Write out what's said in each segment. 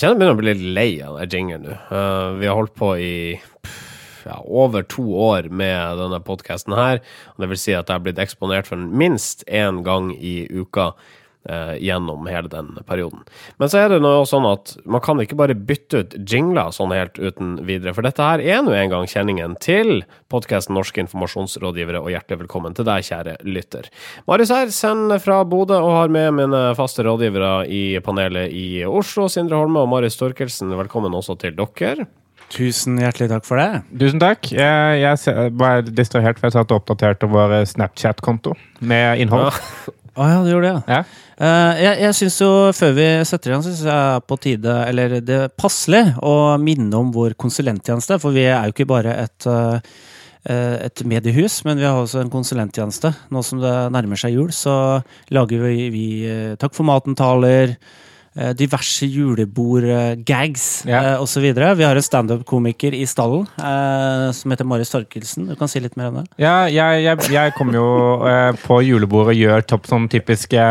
Jeg kjenner jeg begynner å bli litt lei av den jingeren nå. Uh, vi har holdt på i ja, over to år med denne podkasten her. Det vil si at jeg har blitt eksponert for den minst én gang i uka eh, gjennom hele den perioden. Men så er det noe sånn at man kan ikke bare bytte ut jingler sånn helt uten videre. For dette her er nå en gang kjenningen til podkasten Norske informasjonsrådgivere, og hjertelig velkommen til deg, kjære lytter. Marius her, sender fra Bodø og har med mine faste rådgivere i panelet i Oslo. Sindre Holme og Marius Storkelsen, velkommen også til dere. Tusen hjertelig takk for det. Tusen takk. Jeg, jeg ble distrahert, for jeg satt og oppdaterte vår Snapchat-konto med innhold. Ja. Ah, ja, du gjorde det, ja. Uh, jeg jeg syns jo, før vi setter i gang, syns jeg er på tide, eller det er passelig, å minne om vår konsulenttjeneste. For vi er jo ikke bare et, uh, et mediehus, men vi har også en konsulenttjeneste. Nå som det nærmer seg jul, så lager vi, vi Takk for maten-taler. Eh, diverse julebord-gags ja. eh, osv. Vi har en standup-komiker i stallen eh, som heter Marius Torkelsen. Du kan si litt mer om det? Ja, jeg, jeg, jeg kommer jo på julebord og gjør topp sånn typiske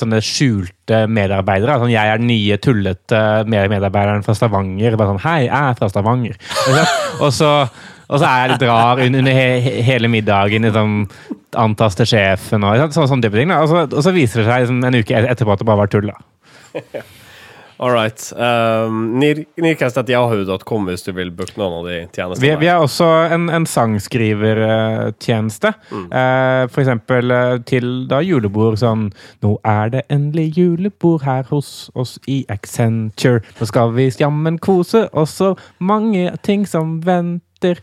sånne skjulte medarbeidere. Sånn, jeg er den nye, tullete medarbeideren fra Stavanger. Bare sånn Hei, jeg er fra Stavanger. og så og så er jeg litt rar under he hele middagen. Liksom, til sjefen og sånn, sånn type ting. Og så, og så, viser det seg liksom, en uke etterpå at det bare var tull. da. All right. Um, Nirkast.yahoo.com hvis du vil booke noen av de tjenestene. Vi, vi har også en, en sangskrivertjeneste. Mm. Uh, for eksempel uh, til da julebord sånn Nå er det endelig julebord her hos oss i Accenture. Nå skal vi jammen kose oss så mange ting som venter.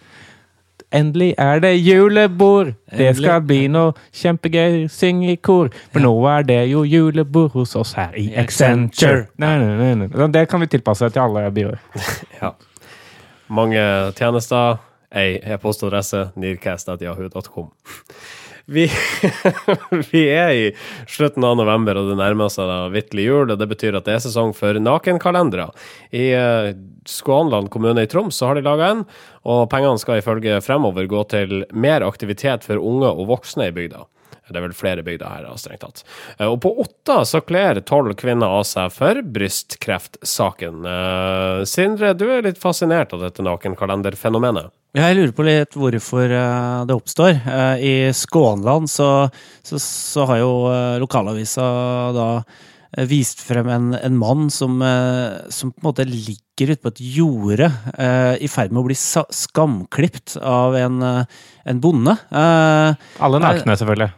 Endelig er det julebord! Det skal bli noe kjempegøy. Syng i kor. For nå er det jo julebord hos oss her i Accenture. Nei, nei, nei, det kan vi tilpasse til alle byer. ja. Mange tjenester. Ei e-postadresse. Nearcast.yahoo.com. Vi, vi, er i slutten av november, og det nærmer seg da vitterlig jul. og Det betyr at det er sesong for nakenkalendere. I uh, Skånland kommune i Troms så har de laga en, og pengene skal ifølge fremover gå til mer aktivitet for unge og voksne i bygda. Det er vel flere bygder her, strengt tatt. Eh, og på Otta så kler tolv kvinner av seg for brystkreftsaken. Uh, Sindre, du er litt fascinert av dette nakenkalenderfenomenet? Jeg lurer på litt hvorfor eh, det oppstår. Eh, I Skånland så, så, så har jo eh, lokalavisa da vist frem en, en mann som, som, på en måte ligger ute på et jorde i ferd med å bli skamklipt av en, en bonde. Alle nakne, selvfølgelig.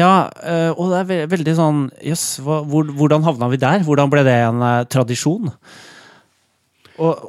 Ja, og det er veldig sånn Jøss, yes, hvordan havna vi der? Hvordan ble det en tradisjon? Og,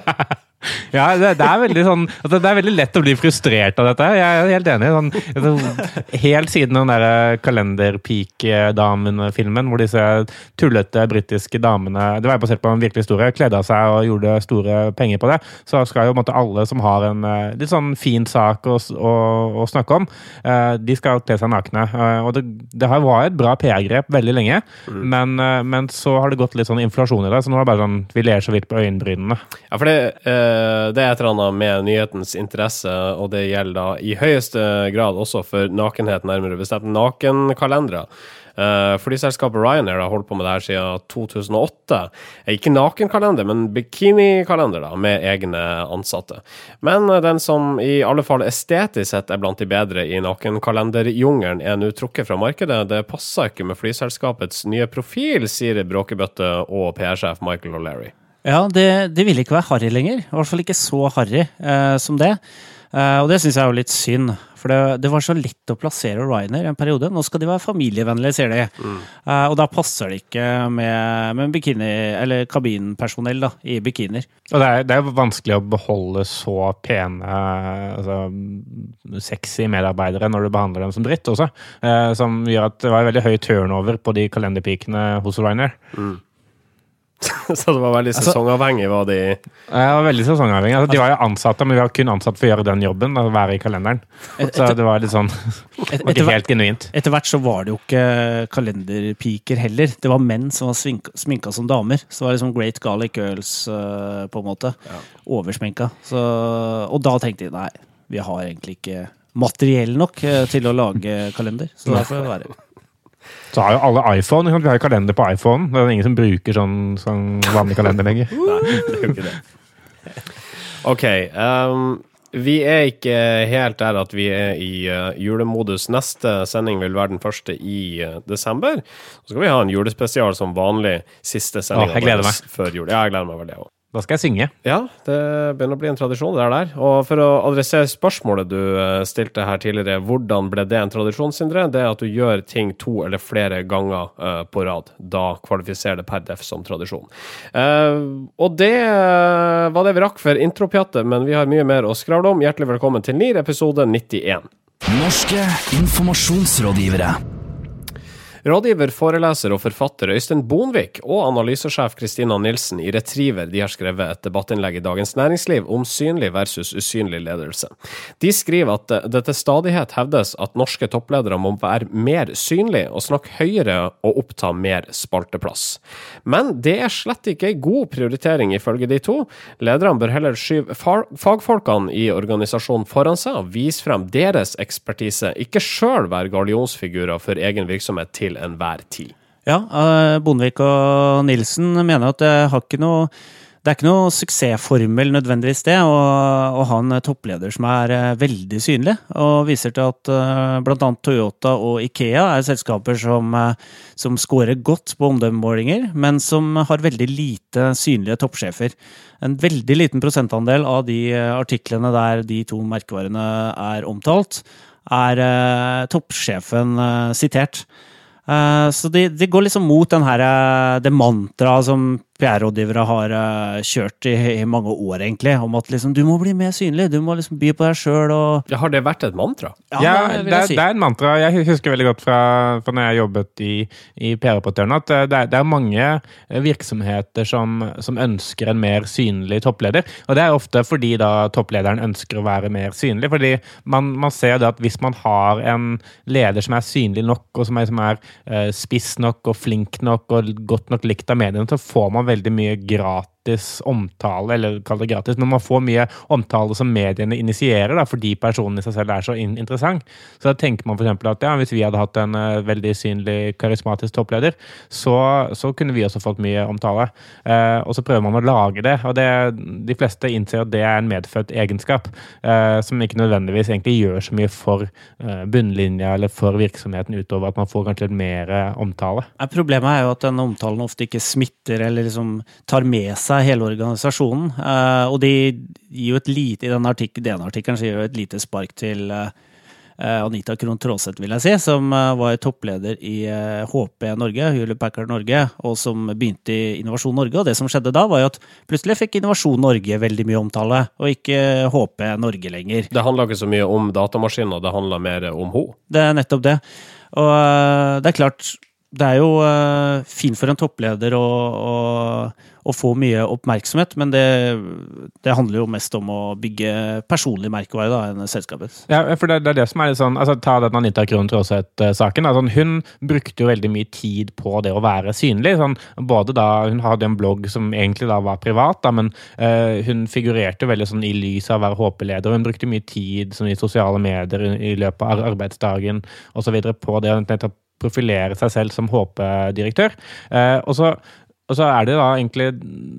Ja, det, det, er veldig sånn altså, Det er veldig lett å bli frustrert av dette. Jeg er helt enig. Sånn, altså, helt siden den der Kalenderpeak-damen-filmen, hvor disse tullete britiske damene Det var basert på en virkelig historie. Kledde av seg og gjorde store penger på det. Så skal jo måtte, alle som har en eh, litt sånn fin sak å, å, å snakke om, eh, de skal kle seg nakne. Eh, og det, det var et bra PR-grep veldig lenge, mm. men, men, så har det gått litt sånn inflasjon i det. Så nå er det bare sånn vi ler så vidt på øyenbrynene. Ja, for det uh det er et eller annet med nyhetens interesse, og det gjelder da i høyeste grad også for nakenhet, nærmere bestemt nakenkalendere. Uh, Flyselskapet Ryanair har holdt på med det her siden 2008. Ikke nakenkalender, men bikinikalender da, med egne ansatte. Men den som i alle fall estetisk sett er blant de bedre i nakenkalenderjungelen, er nå trukket fra markedet. Det passer ikke med flyselskapets nye profil, sier bråkebøtte og PR-sjef Michael O'Leary. Ja, det, det ville ikke være harry lenger. I hvert fall ikke så harry eh, som det. Eh, og det syns jeg er jo litt synd. For det, det, var så lett å plassere Ryanair en periode. Nå skal de være familievennlige, sier de. Mm. Eh, og da passer det ikke med, med bikini, eller kabinpersonell da, i bikinier. Og det er, det er vanskelig å beholde så pene, altså, sexy medarbeidere når du behandler dem som dritt også. Eh, som gjør at det var veldig høy turnover på de kalenderpikene hos Ryanair. Mm. så det var veldig altså- sesongavhengig? var de Ja, veldig sesongavhengig. Altså, de var jo ansatte, men vi var kun ansatt for å gjøre den jobben. å være i kalenderen. Så det var litt sånn et, Ikke helt genuint. Etter hvert så var det jo ikke kalenderpiker heller. Det var menn som var sminka som damer. Så det var liksom Great Garlic Girls, uh, på en måte. Ja. Oversminka. og da tenkte de nei, vi har egentlig ikke materiell nok uh, til å lage kalender. Så da får det være. Så har jo alle iPhone. Vi har jo kalender på iPhone. Det er ingen som bruker sånn, sånn vanlig kalender lenger. Nei, det er jo ikke det. OK. Um, vi er ikke helt der at vi er i uh, julemodus. Neste sending vil være den første i uh, desember. Så skal vi ha en julespesial som vanlig siste sending Å, jeg gleder meg. før jul. Ja, jeg gleder meg veldig, òg. Da skal jeg synge. Ja, det begynner å bli en tradisjon, det er der. Og for å adressere spørsmålet du eh, stilte her tidligere, hvordan ble det en tradisjon, Sindre? Det er at du gjør ting to eller flere ganger eh, på rad. Da kvalifiserer det per def som tradisjon. Eh, og det var det vi rakk for intropjattet, men vi har mye mer å skravle om. Hjertelig velkommen til NIR episode 91. Norske informasjonsrådgivere. Rådgiver, foreleser og forfatter Øystein Bonvik og analysesjef Kristina Nilsen i Retriever de har skrevet et debattinnlegg i Dagens Næringsliv om synlig versus usynlig ledelse. De skriver at det til stadighet hevdes at norske toppledere må være mer synlige og snakke høyere og oppta mer spalteplass. Men det er slett ikke god prioritering, ifølge de to. Lederne bør heller skyve fagfolkene i organisasjonen foran seg og vise frem deres ekspertise, ikke sjøl være gallionsfigurer for egen virksomhet til enhver tid. Ja, eh, Bondevik og Nilsen mener at det har ikke noe det er ikke noe suksessformel nødvendigvis det, å, å ha en toppleder som er eh, veldig synlig. Og viser til at uh, bl.a. Toyota og Ikea er selskaper som, eh, som scorer godt på omdømmemålinger, men som har veldig lite synlige toppsjefer. En veldig liten prosentandel av de eh, artiklene der de to merkevarene er omtalt, er eh, toppsjefen eh, sitert. Eh, Så de, de går liksom mot den her, eh, det mantraet som PR-rådgivere har eh, kjørt i, i mange år, egentlig. Om at liksom, du må bli mer synlig, du må liksom by på deg sjøl og Ja, har det vært et mantra? Ja, det det, er, si. det er en mantra. Jeg husker veldig godt fra, fra når jeg jobbet i, i PR-rapportørene, at eh, det er, det er mange eh, virksomheter som, som ønsker en mer synlig toppleder. Og det er ofte fordi da topplederen ønsker å være mer synlig. Fordi man, man ser det at hvis man har en leder som er synlig nok, og som er, som er spiss nok og flink nok og godt nok likt av mediene, så får man veldig mye gratis omtale, eller kall det gratis, men man får mye omtale som mediene initierer, da, fordi personen i seg selv er så in interessant. Så da tenker man f.eks. at ja, hvis vi hadde hatt en uh, veldig synlig, karismatisk toppleder, så, så kunne vi også fått mye omtale. Uh, og så prøver man å lage det, og det, de fleste innser at det er en medfødt egenskap, uh, som ikke nødvendigvis egentlig gjør så mye for bunnlinja eller for virksomheten utover at man får kanskje litt mer omtale. Problemet er jo at denne omtalen ofte ikke smitter eller liksom tar med seg hele organisasjonen. Eh, og de gir jo et lite, i artik artikkelen så gir jo et lite spark til eh, Anita Krohn Traaseth, vil jeg si, som eh, var toppleder i HP Norge, Hewlett Packard Norge, og som begynte i Innovasjon Norge. Og det som skjedde da, var jo at plutselig fikk Innovasjon Norge veldig mye omtale, og ikke HP Norge lenger. Det handla ikke så mye om datamaskiner, det handla mer om henne. Det er nettopp det. Og det er klart, det er jo uh, fint for en toppleder å, å, å få mye oppmerksomhet, men det, det handler jo mest om å bygge personlig merkevare da, enn selskapet. Ja, for det, det er det som er litt sånn altså Ta den Anita Krohn Traaseth-saken. Altså, hun brukte jo veldig mye tid på det å være synlig. Sånn, både da Hun hadde en blogg som egentlig da var privat, da, men uh, hun figurerte veldig sånn i lys av å være HP-leder. Hun brukte mye tid sånn, i sosiale medier i, løpet av ar- arbeidsdagen osv. på det nettopp profilere seg selv som HP-direktør. Eh, og så og så er det da egentlig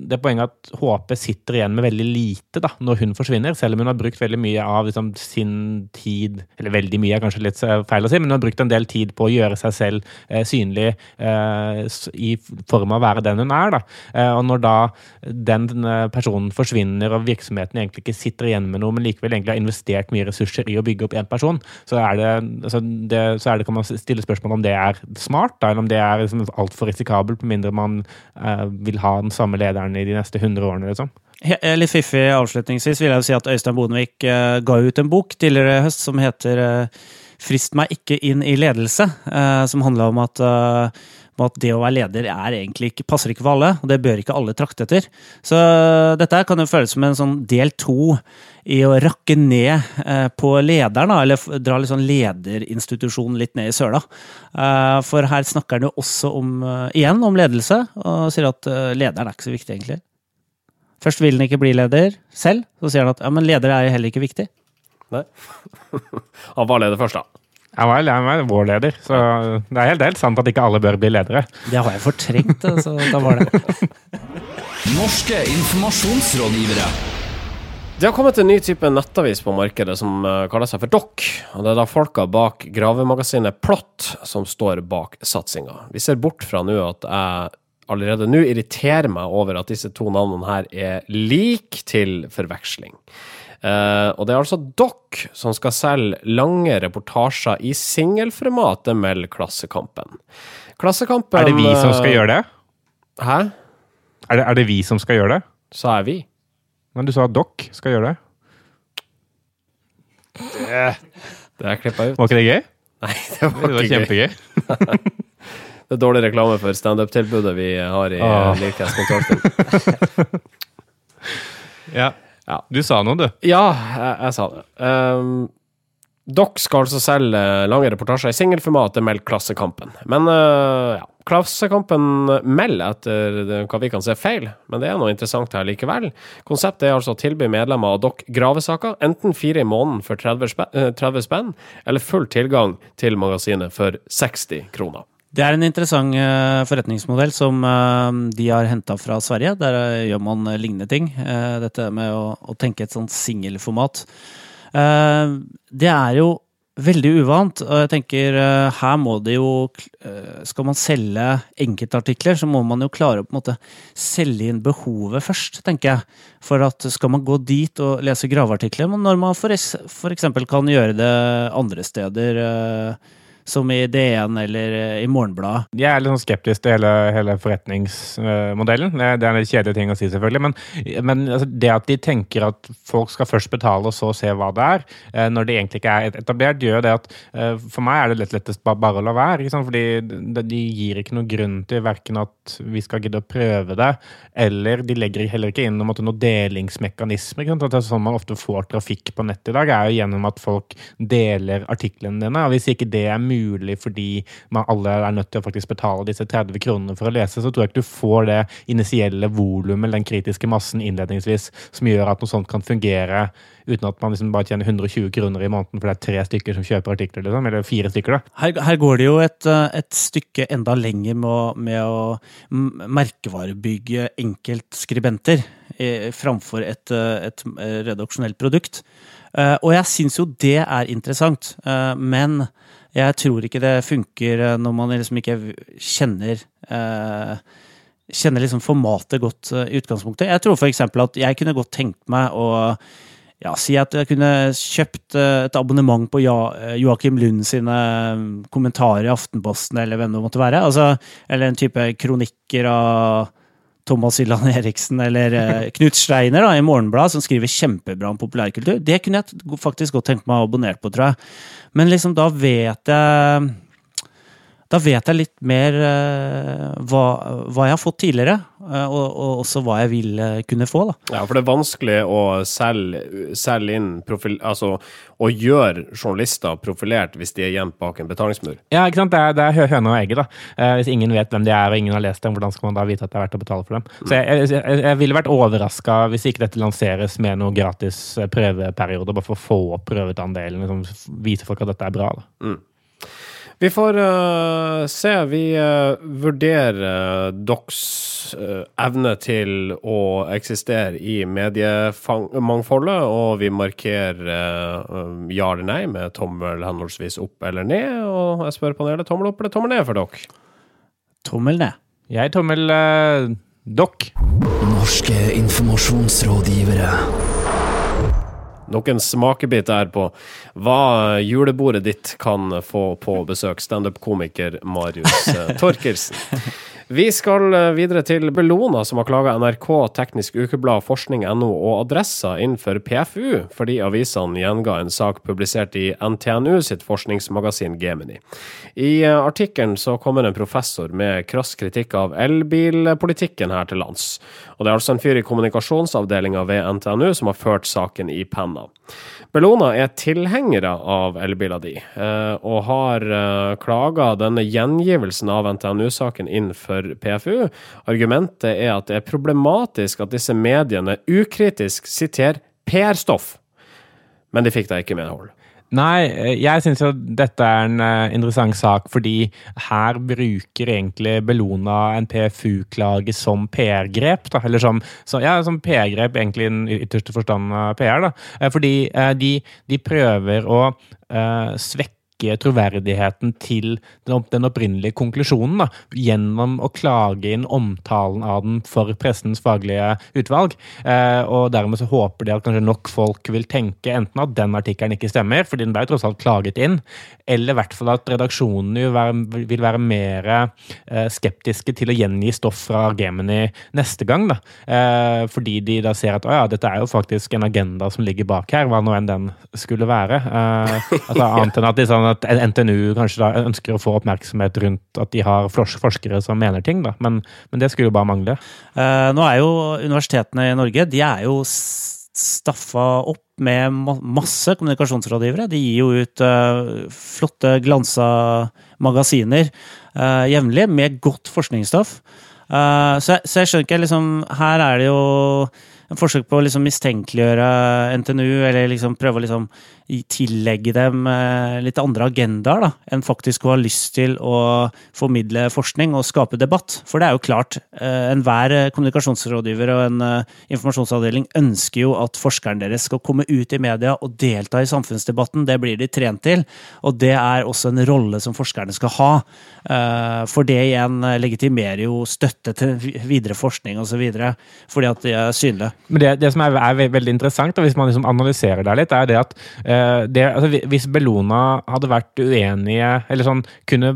det poenget at HP sitter igjen med veldig lite da, når hun forsvinner, selv om hun har brukt veldig mye av liksom, sin tid Eller veldig mye er kanskje litt eh, feil å si, men hun har brukt en del tid på å gjøre seg selv eh, synlig eh, i form av å være den hun er. da. Eh, og når da den den personen forsvinner, og virksomheten egentlig ikke sitter igjen med noe, men likevel egentlig har investert mye ressurser i å bygge opp én person, så er det, altså det, så er det, kan man stille spørsmål om det er smart, da, eller om det er liksom altfor risikabelt, med mindre man eh, vil ha den samme lederen i de neste 100 årene. liksom. He- Litt fiffig avslutningsvis vil jeg jo si at Øystein Bonevik eh, ga ut en bok tidligere i høst som heter eh, Frist meg ikke inn i ledelse, eh, som handla om at om at det å være leder er egentlig ikke, passer ikke for alle, og det bør ikke alle trakte etter. Så dette kan jo føles som en sånn del to i å rakke ned eh, på lederen, eller dra litt sånn lederinstitusjonen litt ned i søla. Eh, For her snakker han jo også om, eh, igjen om ledelse, og sier at lederen er ikke så viktig, egentlig. Først vil han ikke bli leder selv, så sier han at ja, men leder er heller ikke viktig. Nei. Han var leder først, da. Han var, han var vår leder, så det er helt, helt sant at ikke alle bør bli ledere. Det har jeg fortrengt, så Da var det. Norske informasjonsrådgivere. Det har kommet en ny type nettavis på markedet som eh, kaller seg for Dokk. Og det er da folka bak gravemagasinet Plott som står bak satsinga. Vi ser bort fra nå at jeg allerede nå irriterer meg over at disse to navnene her er lik til forveksling. Eh, og det er altså Dock som skal selge lange reportasjer i singelformat, det melder Klassekampen. Klassekampen Er det vi som skal eh, gjøre det? Hæ? Er det, er det vi som skal gjøre det? Sa jeg vi? Men du sa at dere skal gjøre det. Det er klippa ut. Var ikke det gøy? Nei, det Det var var ikke gøy. kjempegøy. Det er dårlig reklame for standup-tilbudet vi har i Åh. uh, Lircast Ja. Ja. Du sa noe, du. Ja, jeg, jeg sa det. Um, dere skal altså selge lange reportasjer i singelformat, det melder Klassekampen. Men uh, ja, Klassekampen melder etter hva vi kan se feil, men det er noe interessant her likevel. Konseptet er altså å tilby medlemmer av dere gravesaker, enten fire i måneden for 30 spenn, eh, 30 spenn, eller full tilgang til magasinet for 60 kroner. Det er en interessant eh, forretningsmodell som eh, de har henta fra Sverige. Der eh, gjør man lignende ting. Dette med å, tenke et sånt singelformat. Det er jo veldig uvant, og jeg tenker her må det jo Skal man selge enkeltartikler, så må man jo klare å på en måte selge inn behovet først, tenker jeg. For at skal man gå dit og lese graveartikler, når man f.eks. kan gjøre det andre steder, som i DN eller eh, i Morgenbladet. Jeg er litt sånn skeptisk til hele, hele forretningsmodellen. Det er en kjedelig ting å si, selvfølgelig. Men, men altså, det at de tenker at folk skal først betale og så se hva det er, eh, når det egentlig ikke er etablert, gjør det at eh, for meg er det lett lettest bare å la være. Ikke sant? Fordi de, gir ikke noen grunn til verken at vi skal gidde å prøve det, eller de legger heller ikke inn noen, delingsmekanismer. Ikke sant? Det er sånn man ofte får trafikk på nett i dag, er jo gjennom at folk deler artiklene dine. Og hvis ikke det er mulig fordi man alle er nødt til å faktisk betale disse 30 kronene for å lese, så tror jeg ikke du får det initielle volumet, den kritiske massen innledningsvis, som gjør at noe sånt kan fungere uten at man liksom bare tjener 120 kroner i måneden for det er tre stykker som kjøper artikler, liksom, eller fire stykker. da. Her, her går det jo et, eh, et stykke enda lenger med å, med å merkevarebygge enkeltskribenter eh, framfor et, eh, et redaksjonelt produkt. Og jeg syns jo det er interessant, men jeg tror ikke det funker eh, når man liksom ikke kjenner eh, Kjenner liksom formatet godt eh, i utgangspunktet. Jeg tror f.eks. at jeg kunne godt tenkt meg å ja, si at jeg kunne kjøpt eh, et abonnement på Joakim Lund sine kommentarer i Aftenposten, eller hvem det måtte være. Altså, eller en type kronikker av Thomas Hylland Eriksen eller eh, Knut Streiner da, i Morgenbladet, som skriver kjempebra om populærkultur. Det kunne jeg faktisk godt tenkt meg å ha abonnert på, tror jeg. Men liksom, da vet jeg da vet jeg litt mer eh, hva, hva jeg har fått tidligere, eh, og, og også hva jeg vil eh, kunne få. da. Ja, for det er vanskelig å selge, selge inn profil... Altså å gjøre journalister profilert hvis de er gjemt bak en betalingsmur. Ja, ikke sant? Det er, det er hø- høna og egget. da. Eh, hvis ingen vet hvem de er, og ingen har lest dem, hvordan skal man da vite at det er verdt å betale for dem? Så jeg, jeg, jeg, ville vært overraska hvis ikke dette lanseres med noe gratis prøveperiode, bare for å få opp prøvetandelen. Liksom, vise folk at dette er bra. da. Vi får uh, se. Vi uh, vurderer deres uh, evne til å eksistere i mediemangfoldet, og vi markerer eh, ja eller nei med tommel henholdsvis opp eller ned. Og jeg spør panelet tommel opp eller tommel ned for dere? Tommel ned. Jeg tommel uh, dokk. Norske informasjonsrådgivere. Nok en smakebit der på hva julebordet ditt kan få på besøk. Standup-komiker Marius eh, Torkelsen. Vi skal eh, videre til Bellona, som har klaga NRK, Teknisk Ukeblad, Forskning.no og Adressa innenfor PFU, fordi avisene gjenga en sak publisert i NTNU sitt forskningsmagasin Gemini. I eh, artikkelen så kommer en professor med krass kritikk av elbilpolitikken her til lands. Og det er altså en fyr i kommunikasjonsavdelinga ved NTNU som har ført saken i penna. Bellona er tilhengere av elbiler de, eh, og har uh, klaga denne gjengivelsen av NTNU-saken inn for PFU. Argumentet er at det er problematisk at disse mediene ukritisk siterer PR-stoff. Men de fikk da ikke medhold. Nei, eh, jeg syns jo dette er en eh, interessant sak, fordi her bruker egentlig Bellona en PFU-klage som PR-grep. Eller som, ja, som PR-grep, egentlig i den ytterste forstand av PR. da, Eh, Fordi de, de prøver å uh, svekke troverdigheten til den, opprinnelige konklusjonen da, gjennom å klage inn omtalen av den for pressens faglige utvalg. Eh, og dermed så håper de at kanskje nok folk vil tenke enten at den artikkelen ikke stemmer, fordi den ble tross alt klaget inn, eller i hvert fall at redaksjonene vil være, vil være mer eh, skeptiske til å gjengi stoff fra Gemini neste gang. Da. Eh, fordi de da ser at å ja, dette er jo faktisk en agenda som ligger bak her, hva nå enn den skulle være. Altså, annet enn at, de, sånn at NTNU kanskje da ønsker å få oppmerksomhet rundt at de har forskere som mener ting, da. Men, men det skulle jo bare mangle. Eh, nå er jo universitetene i Norge de er jo staffa opp med masse kommunikasjonsrådgivere. De gir jo ut eh, flotte, glansa magasiner uh, jevnlig med godt forskningsstoff. Eh, så, jeg- så jeg skjønner ikke liksom Her er det jo en forsøk på å liksom mistenkeliggjøre NTNU, eller liksom prøve å liksom tillegge dem eh, litt andre agendaer da, enn faktisk å ha lyst til å formidle forskning og skape debatt. For det er jo klart, eh, enhver eh, kommunikasjonsrådgiver og en informasjonsavdeling ønsker jo at forskeren deres skal komme ut i media og delta i samfunnsdebatten. Det blir de trent til, og det er også en rolle som forskerne skal ha. For det igjen legitimerer jo støtte til videre forskning osv. fordi at de er synlige. Men det, det som er, er veldig interessant, og hvis man liksom analyserer det litt, er det at det, altså, hvis Bellona hadde vært uenige, eller sånn kunne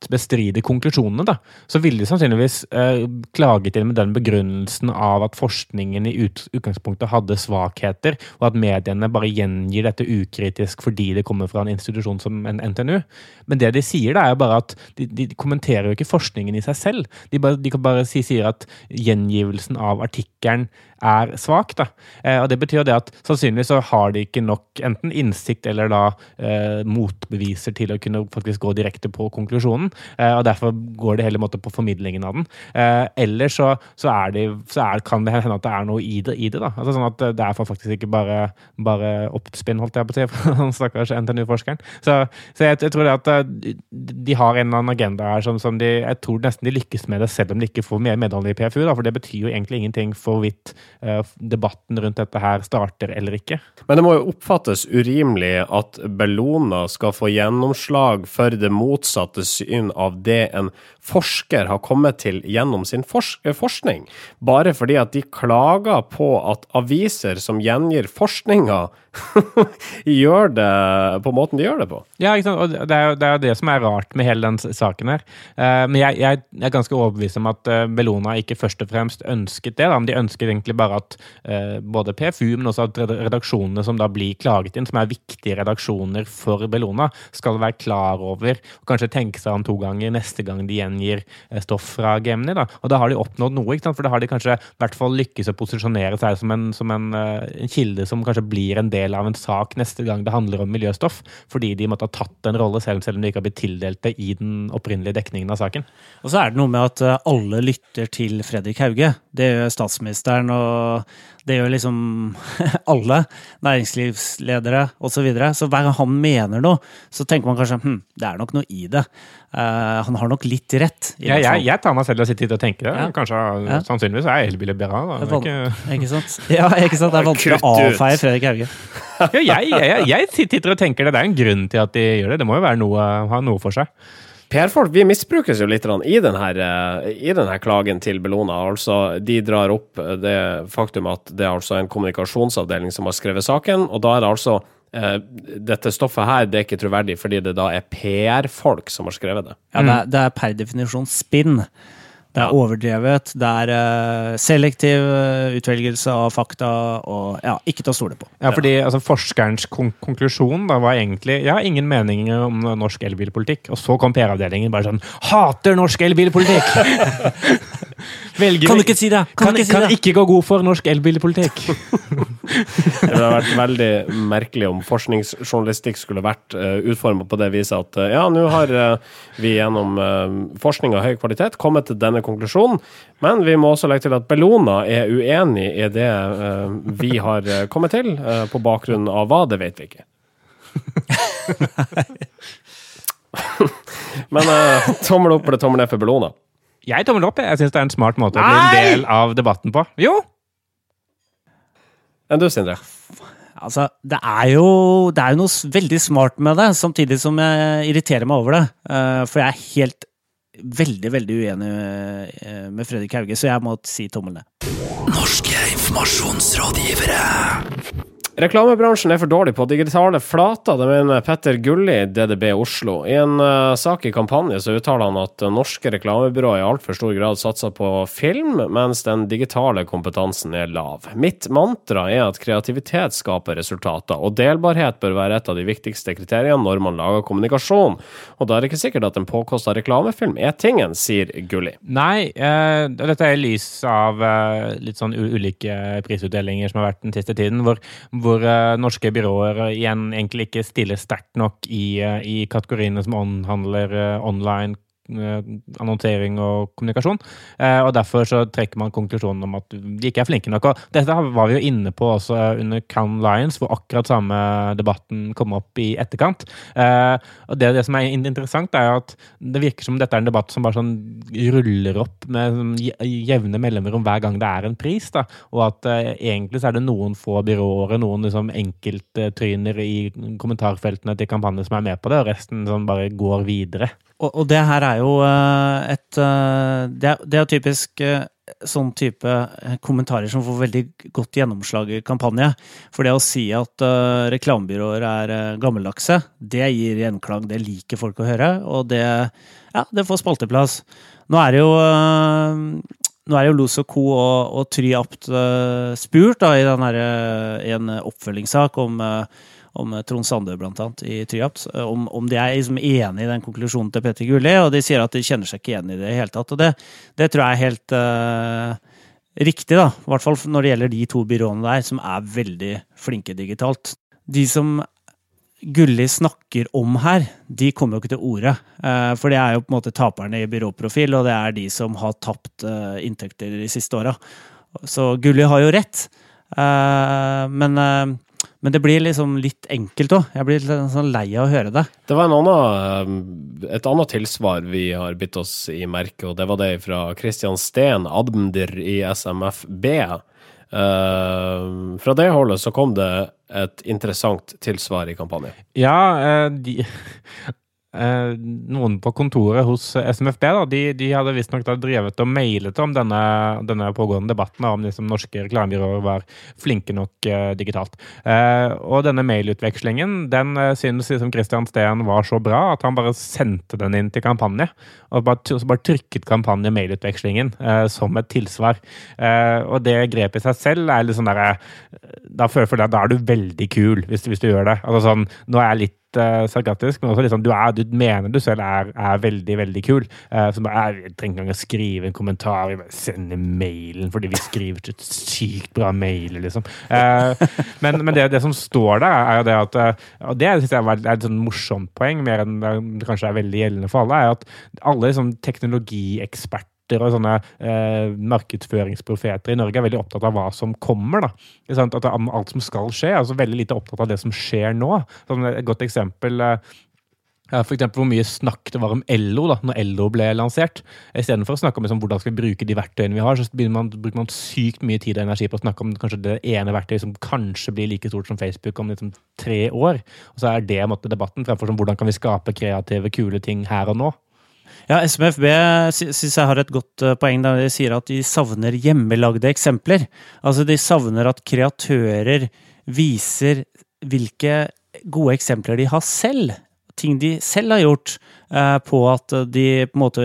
motbestride konklusjonene, da, så ville de sannsynligvis eh, klaget inn med den begrunnelsen av at forskningen i ut, utgangspunktet hadde svakheter, og at mediene bare gjengir dette ukritisk fordi det kommer fra en institusjon som en NTNU. Men det de sier, da, er jo bare at de, de kommenterer jo ikke forskningen i seg selv. De, bare, de kan bare si, sier at gjengivelsen av artikkelen er svak. Da. Eh, og Det betyr det at sannsynligvis så har de ikke nok enten innsikt eller da eh, motbeviser til å kunne faktisk gå direkte på konklusjonen. Eh, og Derfor går det hele måte på formidlingen av den. Eh, eller så, så, er de, så er, kan det hende at det er noe i det. I det da. Altså sånn at Det er faktisk ikke bare, bare oppspinn, holdt jeg på å si, for han stakkars NTNU-forskeren. Så, så jeg, jeg tror det at eh, de har en eller annen agenda her som, som de Jeg tror nesten de lykkes med det, selv om de ikke får mer medhold i PFU. Da, for det betyr jo egentlig ingenting for hvorvidt eh, debatten rundt dette her starter eller ikke. Men det må jo oppfattes urimelig at Bellona skal få gjennomslag for det motsatte syn av det en forsker har kommet til gjennom sin forskning, bare fordi at de klager på at aviser som gjengir forskninga, gjør det på måten de gjør det på. Ja, ikke sant? og det er, jo, det er det som er rart med hele den saken her. Eh, men jeg, jeg, er ganske overbevist om at eh, Bellona ikke først og fremst ønsket det. Men de ønsket egentlig bare at eh, både PFU, men også at redaksjonene som da blir klaget inn, som er viktige redaksjoner for Bellona, skal være klar over og kanskje tenke seg om to ganger neste gang de gjengir eh, stoff fra Gemini. Da. Og da har de oppnådd noe, for da har de kanskje i hvert fall lykkes å posisjonere seg som en, som en, eh, en kilde som kanskje blir en del av en sak neste gang det handler om miljøstoff, fordi de måtte ha tatt en rolle selv, selv om de ikke har blitt tildelt det i den opprinnelige dekningen av saken. Og så er det noe med at eh, alle lytter til Fredrik Hauge. Det gjør statsministeren, og det gjør liksom alle. Næringslivsledere osv. Så, videre. så hver gang han mener noe, så tenker man kanskje hm, det er nok noe i det. Uh, han har nok litt rett. i Ja, jeg, jeg tar meg selv og sitter og tenker det. Ja. Kanskje, Ja. Sannsynligvis er jeg er er ikke... Ikke sant? Ja, ikke sant? Det er vanskelig å avfeie Fredrik Hauge. ja, jeg, jeg, jeg sitter og tenker det. Det er en grunn til at de gjør det. Det må jo være noe, ha noe for seg. PR-folk vi misbrukes jo litt i denne, i denne klagen til Bellona. Altså, de drar opp det faktum at det er altså en kommunikasjonsavdeling som har skrevet saken, og da er det altså eh, dette stoffet her det er ikke troverdig fordi det da er PR-folk som har skrevet det. Ja, det, er, det er per definisjon spinn. Det er overdrevet, det er uh, selektiv eh, utvelgelse av fakta og ja, ikke til å stole på. Ja, fordi altså, Forskerens kon konklusjon da var egentlig ja, ingen mening om norsk elbilpolitikk. Og så kom PR-avdelingen bare sånn Hater norsk elbilpolitikk! Velger Kan du ikke si det? Kan, Kan ikke si kan det? ikke gå god for norsk elbilpolitikk. Det hadde vært veldig merkelig om forskningsjournalistikk skulle vært uh, utforma på det viset at uh, ja, nå har uh, vi gjennom uh, forskning av høy kvalitet kommet til denne konklusjonen, men vi må også legge til at Bellona er uenig i det eh, vi har eh, kommet til, eh, på bakgrunn av hva, det vet vi ikke. Men tommel opp eller tommel ned for Bellona? Jeg tommel opp. Jeg syns det er en smart måte å bli en del av debatten på. Jo! Enn du, Sindre? Altså, det er jo, det er jo noe veldig smart med det, samtidig som jeg irriterer meg over det. For jeg er helt veldig, veldig uenig eh, med Fredrik Hauge, så jeg må si tommel ned. Norske informasjonsrådgivere. Reklamebransjen er for dårlig på digitale flater, det mener Petter Gulli, DDB Oslo. I en uh, sak i kampanje så uttaler han at norske reklamebyråer i altfor stor grad satser på film, mens den digitale kompetansen er lav. Mitt mantra er at kreativitet skaper resultater, og delbarhet bør være et av de viktigste kriteriene når man lager kommunikasjon. Og da er det ikke sikkert at en påkosta reklamefilm er tingen, sier Gulli. Nei, uh, dette er i lys av uh, litt sånn ulike prisutdelinger som har vært den siste tiden, hvor, hvor eh, norske byråer eh, igjen egentlig ikke stiller sterkt nok i, eh, i kategoriene som omhandler online annonsering og kommunikasjon. Eh, og Derfor så trekker man konklusjonen om at de ikke er flinke nok. Og dette var vi jo inne på også under Can Lions, hvor akkurat samme debatten kom opp i etterkant. Eh, og det, det som er interessant, er at det virker som dette er en debatt som bare sånn ruller opp med sånn je- jevne mellomrom hver gang det er en pris. da, Og at eh, egentlig så er det noen få byråer, noen liksom enkelttryner i kommentarfeltene til kampanjer som er med på det, og resten sånn bare går videre. Og, og det her er jo eh, et eh, Det er, typisk eh, sånn type kommentarer som får veldig godt gjennomslag i kampanje. For det å si at eh, reklamebyråer er uh, gammeldagse, det gir gjenklang. Det liker folk å høre, og det, ja, det får spalteplass. Nå er det jo nå er jo Los og Co. og, og Try Apt spurt da, i, her, i en oppfølgingssak om, om eh, Trond Sandø, annet, i Tryapt, eh, om, om de er liksom enig i den konklusjonen til Petter Gulli, og de sier at de kjenner seg ikke igjen i det i hele tatt. Og det, det tror jeg er helt uh, riktig, da. I hvert fall når det gjelder de to byråene der, som er veldig flinke digitalt. De som Gulli snakker om her, de kommer jo ikke til orde. For det er jo på en måte taperne i byråprofil, og det er de som har tapt inntekter de siste åra. Så Gulli har jo rett. Men, men det blir liksom litt enkelt òg. Jeg blir litt sånn lei av å høre det. Det var en annen, eh, et annet tilsvar vi har bitt oss i merket, og det var det fra Christian Steen, admdir i SMFB. Uh, fra det holdet så kom det et interessant tilsvar i kampanjen. Ja, eh, de, eh, noen på kontoret hos SMFB da, de, de hadde visstnok drevet og mailet om denne, denne pågående debatten om liksom norske reklamebyråer var flinke nok eh, digitalt. Eh, og denne mailutvekslingen den uh, synes liksom Christian Steen var så bra at han bare sendte den inn til kampanje. Og så bare trykket kampanje mailutvekslingen eh, som et tilsvar. Eh, og det grepet i seg selv er litt sånn derre Da føler jeg da er du veldig kul hvis, hvis du gjør det. Altså sånn, Nå er jeg litt uh, sarkastisk, men også litt sånn du, er, du mener du selv er, er veldig, veldig kul. Uh, som bare, jeg trenger ikke engang å skrive en kommentar, vi bare mailen fordi vi skriver så sykt bra mailer, liksom. Uh, men men det, det som står der, er jo det at eh, Og det synes jeg er et sånn morsomt poeng, mer enn det kanskje er veldig gjeldende for alle, er at alle liksom, teknologieksperter og sånne eh, markedsføringsprofeter i Norge er veldig opptatt av hva som kommer. da. At alt som skal skje, altså veldig lite opptatt av det som skjer nå. Sånn, et godt eksempel eh, eksempel hvor mye snakk det var om LO da når LO ble lansert. Istedenfor å snakke om liksom, hvordan skal bruke de verktøyene vi har, så man, bruker man sykt mye tid og energi på å snakke om kanskje det ene verktøyet som kanskje blir like stort som Facebook om liksom, tre år. Og så er det måtte, debatten fremfor som hvordan kan vi skape kreative, kule ting her og nå. Ja, SMFB syns jeg har et godt eh, poeng da de sier at de savner hjemmelagde eksempler. Altså de savner at kreatører viser hvilke gode eksempler de har selv. Ting de selv har gjort eh, på at de på en måte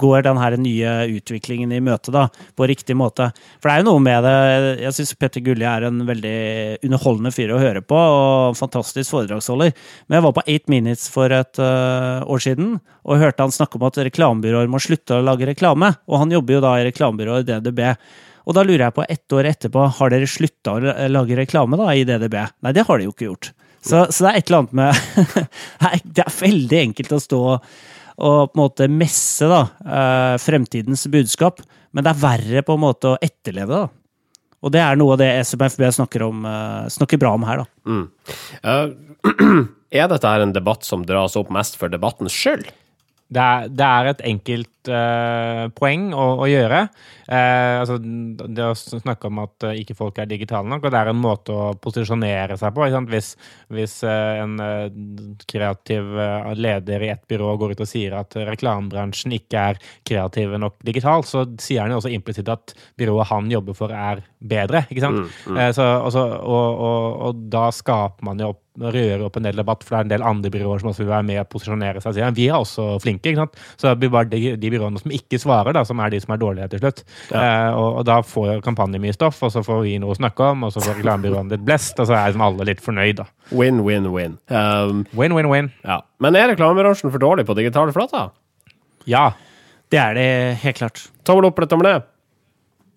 går den her nye utviklingen i møte da, på riktig måte. For det er jo noe med det Jeg syns Petter Gulli er en veldig underholdende fyr å høre på, og fantastisk foredragsholder. Men jeg var på Eight Minutes for et eh, år siden og hørte han snakke om at reklamebyråer må slutte å lage reklame. Og han jobber jo da i reklamebyrået DDB. Og da lurer jeg på, ett år etterpå, har dere slutta å lage reklame da i DDB? Nei, det har de jo ikke gjort. Så, så det er et eller annet med Det er veldig enkelt å stå og på en måte messe da, eh, fremtidens budskap, men det er verre på en måte å etterleve det. Og det er noe av det SMFB snakker, om, eh, snakker bra om her, da. Mm. Uh, Er dette her en debatt som dras opp mest for debattens skyld? Det er, det er et enkelt uh, poeng å, å gjøre. Uh, altså, det å snakke om at uh, ikke folk er digitale nok, og det er en måte å posisjonere seg på. Hvis, hvis en kreativ leder i et byrå går ut og sier at reklamebransjen ikke er kreative nok digitalt, så sier han jo også implisitt at byrået han jobber for, er bedre. ikke sant? Eh, så, også, og, og, og da skaper man jo opp røre opp en del debatt, for det er en del andre byråer som også vil være med og posisjonere seg. Ja. Vi er også flinke, ikke sant? så det blir bare de, de byråene som ikke svarer, da, som er de som er dårlige til slutt. Eh, og, og da får kampanjen mye stoff, og så får vi noe å snakke om, og så får reklamebyråene litt blest, og så er liksom alle litt fornøyd, da. Win, win, win. Um, Win, win, win. ja. Men er reklamebransjen for dårlig på digitale flater? Ja. Det er det helt klart. Tommel opp eller tommel ned?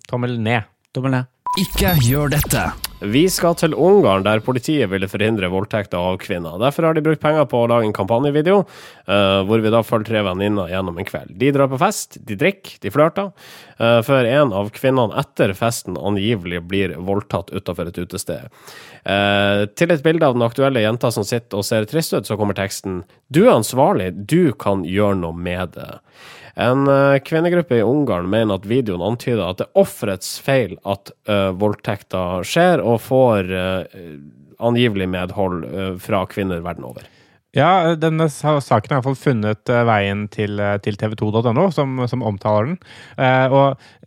Tommel ned. Tommel ned. Ikke gjør dette. Vi skal til Ungarn, der politiet ville forhindre voldtekter av kvinner. Derfor har de brukt penger på å lage en kampanjevideo, uh, hvor vi da følger tre venninner gjennom en kveld. De drar på fest, de drikker, de flørter, uh, før en av kvinnene etter festen angivelig blir voldtatt utenfor et utested. Uh, til et bilde av den aktuelle jenta som sitter og ser trist ut, så kommer teksten Du er ansvarlig, du kan gjøre noe med det. En eh, kvinnegruppe i Ungarn mener at videoen antyder at det er offerets feil at uh, voldtekta skjer, og får uh, angivelig medhold uh, fra kvinner verden over. Ja, denne saken har i hvert fall funnet veien til, til tv2.no, som, som omtaler den. Eh, og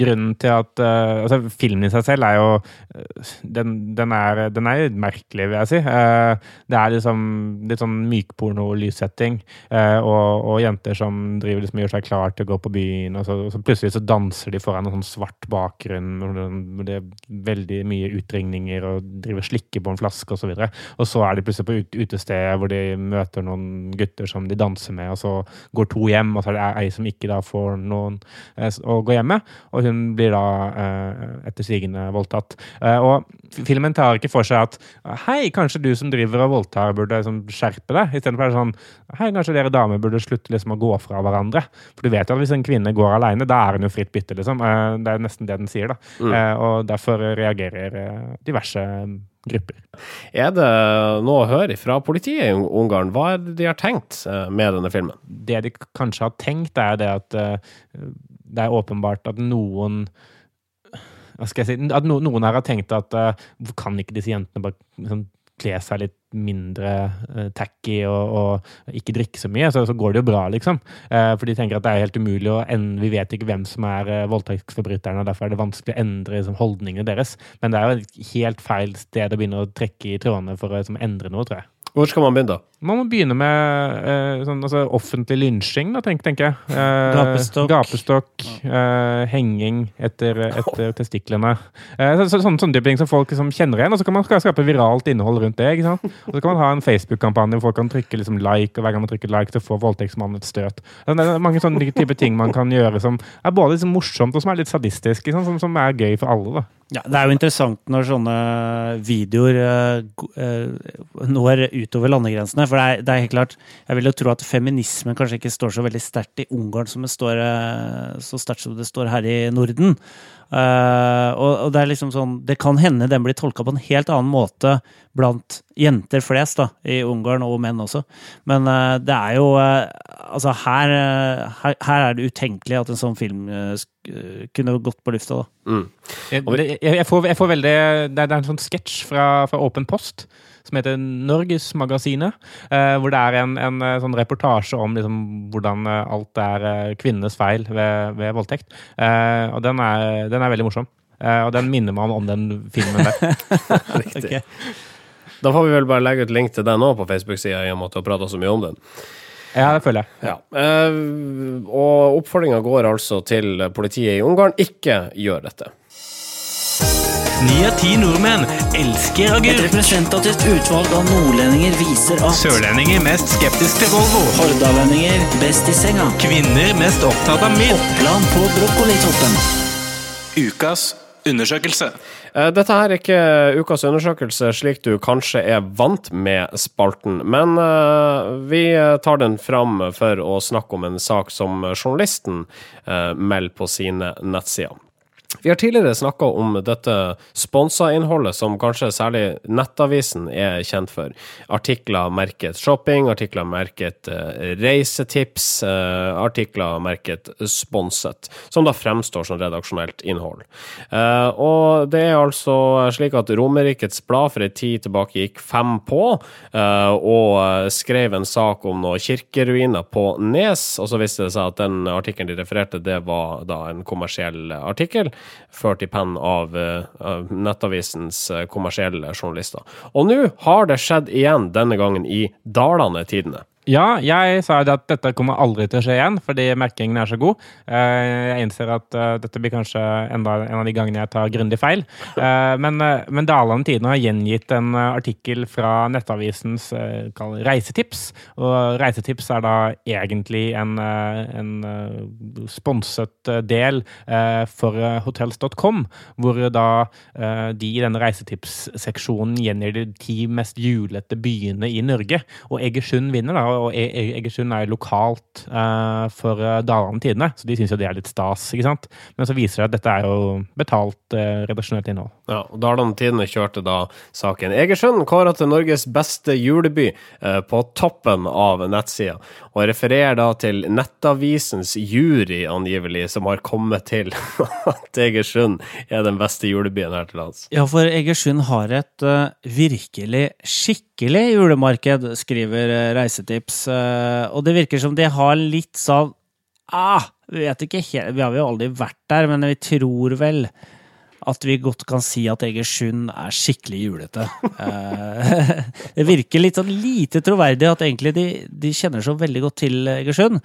grunnen til at eh, Altså, filmen i seg selv er jo eh, den, den, er, den er merkelig, vil jeg si. Eh, det er liksom litt sånn mykporno-lyssetting, eh, og, og jenter som driver liksom og gjør seg klar til å gå på byen, og så, så plutselig så danser de foran en sånn svart bakgrunn, hvor det- er veldig mye utringninger, og driver og slikker på en flaske, og så. Og så er de plutselig på ut, utestedet hvor de møter noen gutter som de danser med, og så går to hjem, og så er det ei som ikke da får noen eh, å gå hjem med, og hun blir da eh, etter sigende voldtatt. Eh, og filmen tar ikke for seg at hei, kanskje du som driver og voldtar burde liksom, skjerpe deg, istedenfor er det sånn hei, kanskje dere damer burde slutte liksom å gå fra hverandre. For du vet jo at hvis en kvinne går alene, da er hun jo fritt bytte, liksom. Eh, det er nesten det den sier, da. Eh, og derfor reagerer diverse grupper. Er det noe å høre fra politiet i Ungarn? Hva er det de har tenkt eh, med denne filmen? det de kanskje har tenkt, er det at eh, det er åpenbart at noen Hva skal jeg si At no, noen her har tenkt at eh, kan ikke disse jentene bare liksom, kle seg litt mindre uh, tacky og, og ikke drikke så mye, så, så går det jo bra, liksom. Uh, for de tenker at det er helt umulig å ende Vi vet ikke hvem som er uh, voldtektsforbryterne, og derfor er det vanskelig å endre liksom, holdningene deres. Men det er jo et helt feil sted å begynne å trekke i trådene for å liksom, endre noe, tror jeg. Hvor skal man begynne, da? Man må begynne med eh, sånn, altså, offentlig lynsjing, da, tenk, tenker jeg. Eh, Gapestokk. Gapestokk, eh, henging etter, etter testiklene. Eh, så, så, sånne, sånne type ting som folk liksom kjenner igjen. Og så kan man ska- skape viralt innhold rundt det. ikke sant? Og så kan man ha en Facebook-kampanje hvor folk kan trykke liksom, like, og hver gang man trykker like, så får voldtektsmannen et støt. Det er mange sånne type ting man kan gjøre som er både liksom morsomt og som er litt sadistisk, ikke sant? Som, som er gøy for alle. da. Ja, det er jo interessant når sånne videoer eh, eh, når utover landegrensene. For det er, det er helt klart Jeg vil jo tro at feminismen kanskje ikke står så veldig sterkt i Ungarn som det står, eh, så sterkt som det står her i Norden. Eh, og, og det er liksom sånn Det kan hende den blir tolka på en helt annen måte blant jenter flest da, i Ungarn, og menn også. Men uh, det er jo uh, Altså, her, her, her er det utenkelig at en sånn film kunne gått på lufta, da. Mm. Jeg, jeg, jeg, får, jeg får veldig Det er, det er en sånn sketsj fra, fra Åpen post som heter Norgesmagasinet. Eh, hvor det er en, en eh, sånn reportasje om liksom, hvordan eh, alt er eh, kvinnenes feil ved, ved voldtekt. Eh, og den er, den er veldig morsom. Eh, og den minner meg om, om den filmen der. Riktig. Da får vi vel bare legge ut link til den òg på Facebook-sida, i og med at du har prata så mye om den. Ja, det føler jeg. Ja. Eh, og oppfordringa går altså til politiet i Ungarn. Ikke gjør dette. Ni av ti nordmenn elsker Et representativt utvalg av nordlendinger viser at Sørlendinger mest skeptisk til Volvo. hordalendinger best i senga. Kvinner mest opptatt av mild. Oppland på brokkolitoppen. Ukas undersøkelse. Eh, Dette er ikke ukas undersøkelse slik du kanskje er vant med spalten, men eh, vi tar den fram for å snakke om en sak som journalisten eh, melder på sine nettsider. Vi har tidligere snakka om dette sponsa innholdet som kanskje særlig Nettavisen er kjent for. Artikler merket shopping, artikler merket eh, reisetips, eh, artikler merket sponset, som da fremstår som redaksjonelt innhold. Eh, og det er altså slik at Romerikets Blad for ei tid tilbake gikk fem på, og skrev en sak om noen kirkeruiner på Nes, og så viste det seg at den artikkelen de refererte, det var da en kommersiell artikkel ført i penn av, eh, av Nettavisens eh, kommersielle journalister. Og nå har det skjedd igjen, denne gangen i Dalane Tidende. Ja, jeg sa jo at dette kommer aldri til å skje igjen, fordi merkingen er så god. Eh, Jeg innser at eh, dette blir kanskje enda en av de gangene jeg tar grundig feil. Eh, Men, men Dalane Tidende har gjengitt en artikkel fra Nettavisens reisetips. Og reisetips er da egentlig en, en sponset del for hotels.com, hvor da de i denne reisetipsseksjonen gjengir de ti mest julete byene i Norge. Og Egersund vinner, da. Og Egersund er jo lokalt uh, for eh, Dalane Tidende, så de syns jo det er litt stas. ikke sant? Men så viser det at dette er jo betalt uh, redaksjonelt innhold. Ja, og Dalane Tidende kjørte da saken Egersund kåra til Norges beste juleby uh, på toppen av nettsida, og refererer da til Nettavisens jury, angivelig, som har kommet til at Egersund er den beste julebyen her til lands. Ja, for Egersund har et virkelig virkelig skikkelig julemarked, skriver eh, Reisetips. eh, og det virker som de har litt sånn ah, Vi vet ikke Vi har jo aldri vært der, men vi tror vel at vi godt kan si at Egersund er skikkelig julete. Eh, det virker litt sånn lite troverdig at egentlig de, de kjenner så veldig godt til Egersund.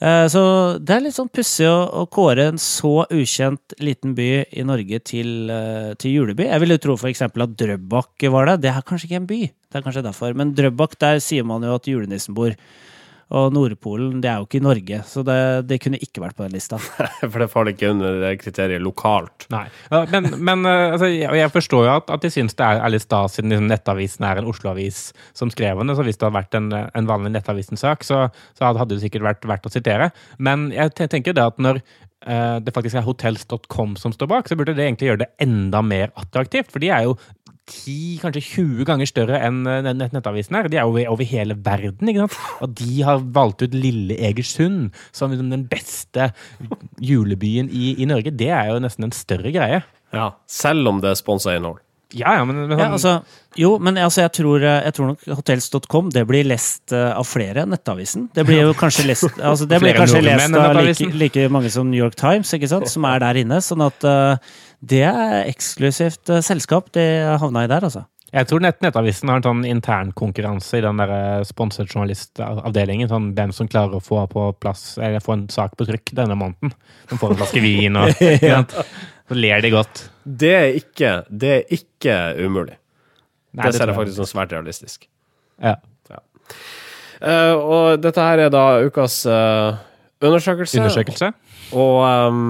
Så det er litt sånn pussig å, å kåre en så ukjent liten by i Norge til, til juleby. Jeg ville tro eksempel at Drøbak var det. Det er kanskje ikke en by, det er kanskje derfor. Men Drøbak, der sier man jo at julenissen bor. Og Nordpolen, det er jo ikke i Norge, så det, det kunne ikke vært på den lista. For det faller ikke under det kriteriet lokalt. Nei. Men, men eh, altså, jeg, forstår jo at, at de syns det er, er litt stas, siden liksom Nettavisen er en Oslo-avis som skrev den. Så hvis det hadde vært en, en vanlig Nettavisen-sak, så, så hadde det sikkert vært verdt å sitere. Men jeg tenker tenker det at når eh, det faktisk er hotels.com som står bak, så burde det egentlig gjøre det enda mer attraktivt. For de er jo 10, kanskje 20 ganger større enn eh, nettavisen her. De er over, over hele verden, ikke sant? Og de har valgt ut lille Egersund som liksom den beste julebyen i, i Norge. Det er jo nesten en større greie. Ja, Selv om det er sponsa innhold. Ja, ja, men, men Ja, altså, jo, men altså, jeg tror, jeg tror nok hotels.com det blir lest uh, av flere enn Nettavisen. Det blir jo kanskje lest, altså, det blir kanskje lest av like, like mange som New York Times, ikke sant, som er der inne. Sånn at uh, det er eksklusivt uh, selskap det havna i der, altså. Jeg tror nett Nettavisen har en sånn internkonkurranse i den der eh, sponset journalistavdelingen. Sånn hvem som klarer å få på plass Eller få en sak på trykk denne måneden. Som får en flaske vin og ja. Så ler de godt. Det er ikke, det er ikke umulig. Nei, det ser jeg faktisk som svært realistisk. Ja. Eh, og dette her er da ukas uh, undersøkelse. Undersøkelse. Og um,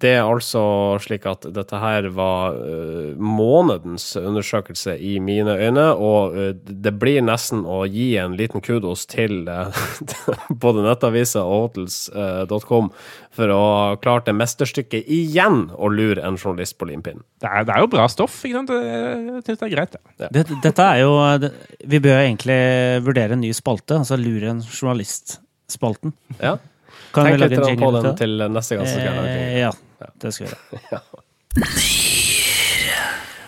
det er altså slik at dette her var uh, månedens undersøkelse i mine øyne, og uh, det blir nesten å gi en liten kudos til uh, både Nettavisa og hotels.com for å ha klart det mesterstykket igjen å lure en journalist på limpinnen. Det det er jo bra stoff. ikke sant? Jeg syns det er greit. Ja. Det, dette er jo det, Vi bør egentlig vurdere en ny spalte, altså Lure en journalist-spalten. Ja. Kan vi Tenk litt på den til til neste gang. Eh, ja, det skal vi gjøre.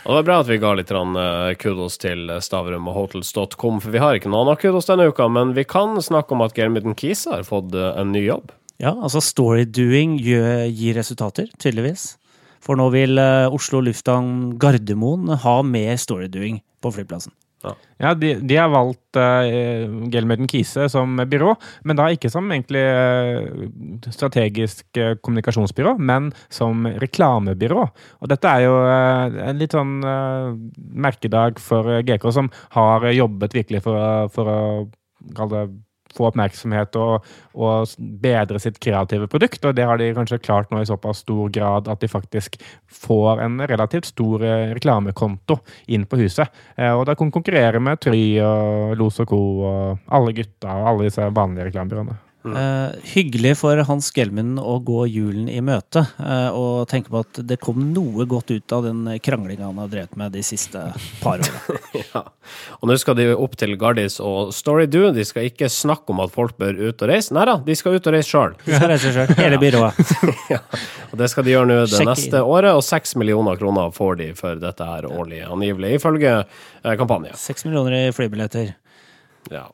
Og det var bra at vi ga litt eh, kudos til Stavrum og hotels.com, for vi har ikke noen kudos denne uka, men vi kan snakke om at Germuden Kise har fått eh, en ny jobb. Ja, altså storydoing gir resultater, tydeligvis. For nå vil eh, Oslo lufthavn Gardermoen ha mer storydoing på flyplassen. Ja, de, de har valgt uh, Gelmerden Kise som byrå, men da ikke som egentlig uh, strategisk uh, kommunikasjonsbyrå, men som reklamebyrå. Og dette er jo uh, en litt sånn eh, merkedag for eh, GK, som har jobbet virkelig for, for å kalle det få oppmerksomhet og, og bedre sitt kreative produkt. Og det har de kanskje klart nå i såpass stor grad at de faktisk får en relativt stor eh, reklamekonto inn på huset. Eh, og da kan konkurrere med Try og Los og Co. og alle gutta og alle disse vanlige reklamebyråene. Eh, hyggelig for Hans Gelmin å gå julen i møte uh, og tenke på at det kom noe godt ut av den kranglinga han har drevet med de siste par åra. Ja. Og nå skal de opp til Gardis og Storydo. De skal ikke snakke om at folk bør ut og reise. Nei da, de skal ut og reise sjøl. De skal reise selv, hele byrået. Og det skal de gjøre nå det Sjekk neste året, og seks millioner kroner får de for dette her årlig, angivelig, ifølge eh, kampanje. Seks millioner i flybilletter. Ja.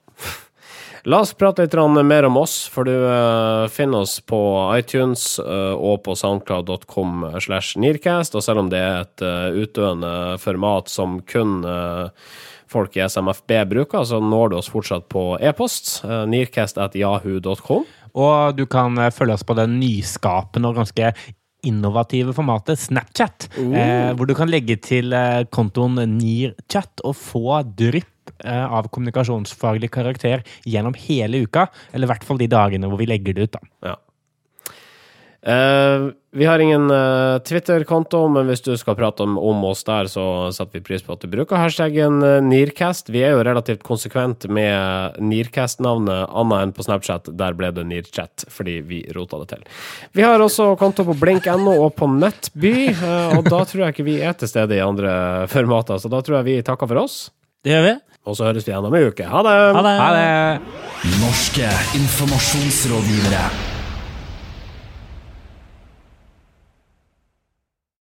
La oss prate litt mer om oss, for du eh, finner oss på iTunes eh, og på soundcloud.com slash Nearcast, og selv om det er et utøvende utdøende format som kun eh, folk i SMFB bruker, så når du oss fortsatt på e-post, nearcast.jahu.com. Og du kan eh, følge oss på det nyskapende og ganske innovative formatet Snapchat. Eh, hvor du kan legge til eh, kontoen Nearchat og få drypp eh, av kommunikasjonsfaglig karakter gjennom hele uka. Eller i hvert fall de dagene hvor vi legger det ut. da. Ja. Uh, vi har ingen uh, Twitter-konto, men hvis du skal prate om, om oss der, så setter vi pris på at du bruker hashtaggen uh, Nearcast. Vi er jo relativt konsekvent med Nearcast-navnet, annet enn på Snapchat. Der ble det Nearchat, fordi vi rota det til. Vi har også konto på blink.no og på Nettby, eh, og da tror jeg ikke vi er til stede i andre formater, så da tror jeg vi takker for oss. Det gjør vi. Og så høres vi igjen om ei uke. Ha det! Ha det. Ha det! Norske informasjonsrådgivere.